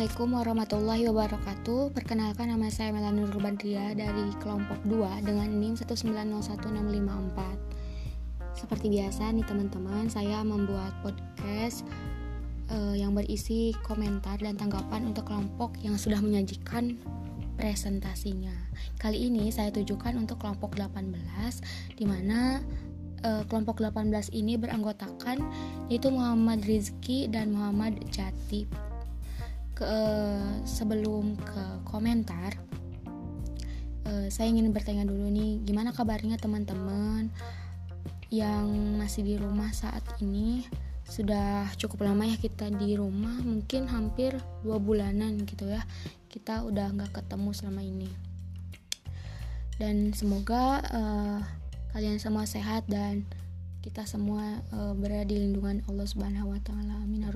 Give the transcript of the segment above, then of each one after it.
Assalamualaikum warahmatullahi wabarakatuh. Perkenalkan nama saya Melanur Bandria dari kelompok 2 dengan NIM 1901654 Seperti biasa nih teman-teman Saya membuat podcast uh, yang berisi komentar dan tanggapan untuk kelompok yang sudah menyajikan presentasinya. Kali ini saya tujukan untuk kelompok 18 di mana uh, kelompok 18 ini beranggotakan yaitu Muhammad Rizki dan Muhammad Jati ke sebelum ke komentar uh, saya ingin bertanya dulu nih gimana kabarnya teman-teman yang masih di rumah saat ini sudah cukup lama ya kita di rumah mungkin hampir dua bulanan gitu ya kita udah nggak ketemu selama ini dan semoga uh, kalian semua sehat dan kita semua uh, berada di lindungan Allah Subhanahu wa taala. Amin ya.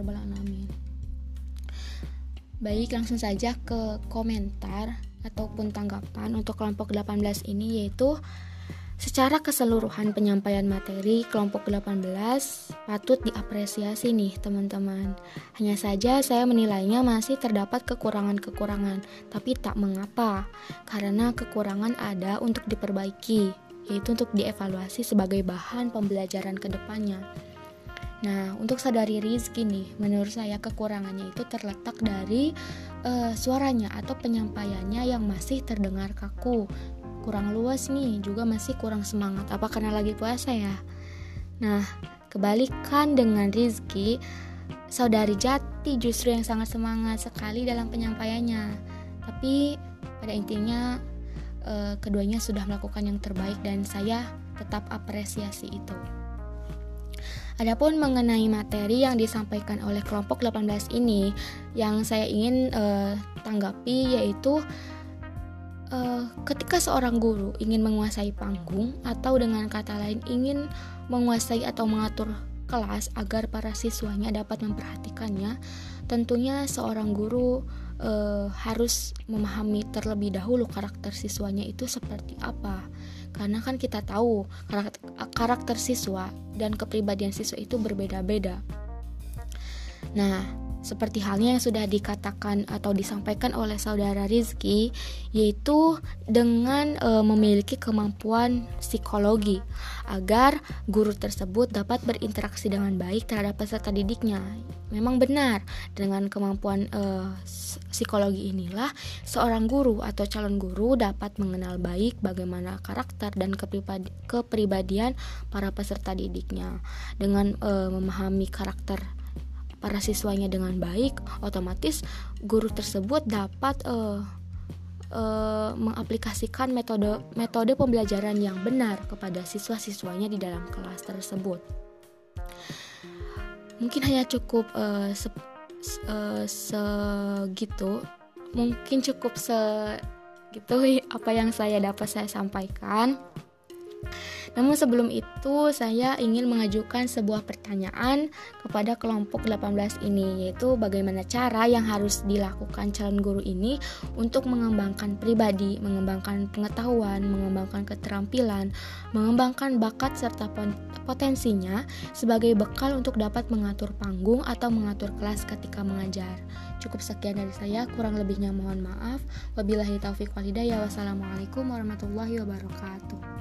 Baik, langsung saja ke komentar ataupun tanggapan untuk kelompok 18 ini yaitu secara keseluruhan penyampaian materi kelompok 18 patut diapresiasi nih teman-teman. Hanya saja saya menilainya masih terdapat kekurangan-kekurangan, tapi tak mengapa karena kekurangan ada untuk diperbaiki, yaitu untuk dievaluasi sebagai bahan pembelajaran ke depannya. Nah, untuk sadari Rizky nih, menurut saya kekurangannya itu terletak dari uh, suaranya atau penyampaiannya yang masih terdengar kaku, kurang luas nih, juga masih kurang semangat. Apa karena lagi puasa ya? Nah, kebalikan dengan Rizky, saudari Jati justru yang sangat semangat sekali dalam penyampaiannya. Tapi pada intinya uh, keduanya sudah melakukan yang terbaik dan saya tetap apresiasi itu. Adapun mengenai materi yang disampaikan oleh kelompok 18 ini yang saya ingin uh, tanggapi yaitu uh, ketika seorang guru ingin menguasai panggung atau dengan kata lain ingin menguasai atau mengatur kelas agar para siswanya dapat memperhatikannya, tentunya seorang guru uh, harus memahami terlebih dahulu karakter siswanya itu seperti apa karena kan kita tahu karakter, siswa dan kepribadian siswa itu berbeda-beda. Nah, seperti halnya yang sudah dikatakan atau disampaikan oleh saudara Rizky yaitu dengan e, memiliki kemampuan psikologi agar guru tersebut dapat berinteraksi dengan baik terhadap peserta didiknya. Memang benar dengan kemampuan e, psikologi inilah seorang guru atau calon guru dapat mengenal baik bagaimana karakter dan kepribadian para peserta didiknya dengan e, memahami karakter para siswanya dengan baik, otomatis guru tersebut dapat uh, uh, mengaplikasikan metode metode pembelajaran yang benar kepada siswa-siswanya di dalam kelas tersebut. Mungkin hanya cukup uh, se, uh, segitu, mungkin cukup segitu apa yang saya dapat saya sampaikan. Namun sebelum itu saya ingin mengajukan sebuah pertanyaan kepada kelompok 18 ini yaitu bagaimana cara yang harus dilakukan calon guru ini untuk mengembangkan pribadi, mengembangkan pengetahuan, mengembangkan keterampilan, mengembangkan bakat serta potensinya sebagai bekal untuk dapat mengatur panggung atau mengatur kelas ketika mengajar. Cukup sekian dari saya, kurang lebihnya mohon maaf. Wabillahi taufik walhidayah. Wassalamualaikum warahmatullahi wabarakatuh.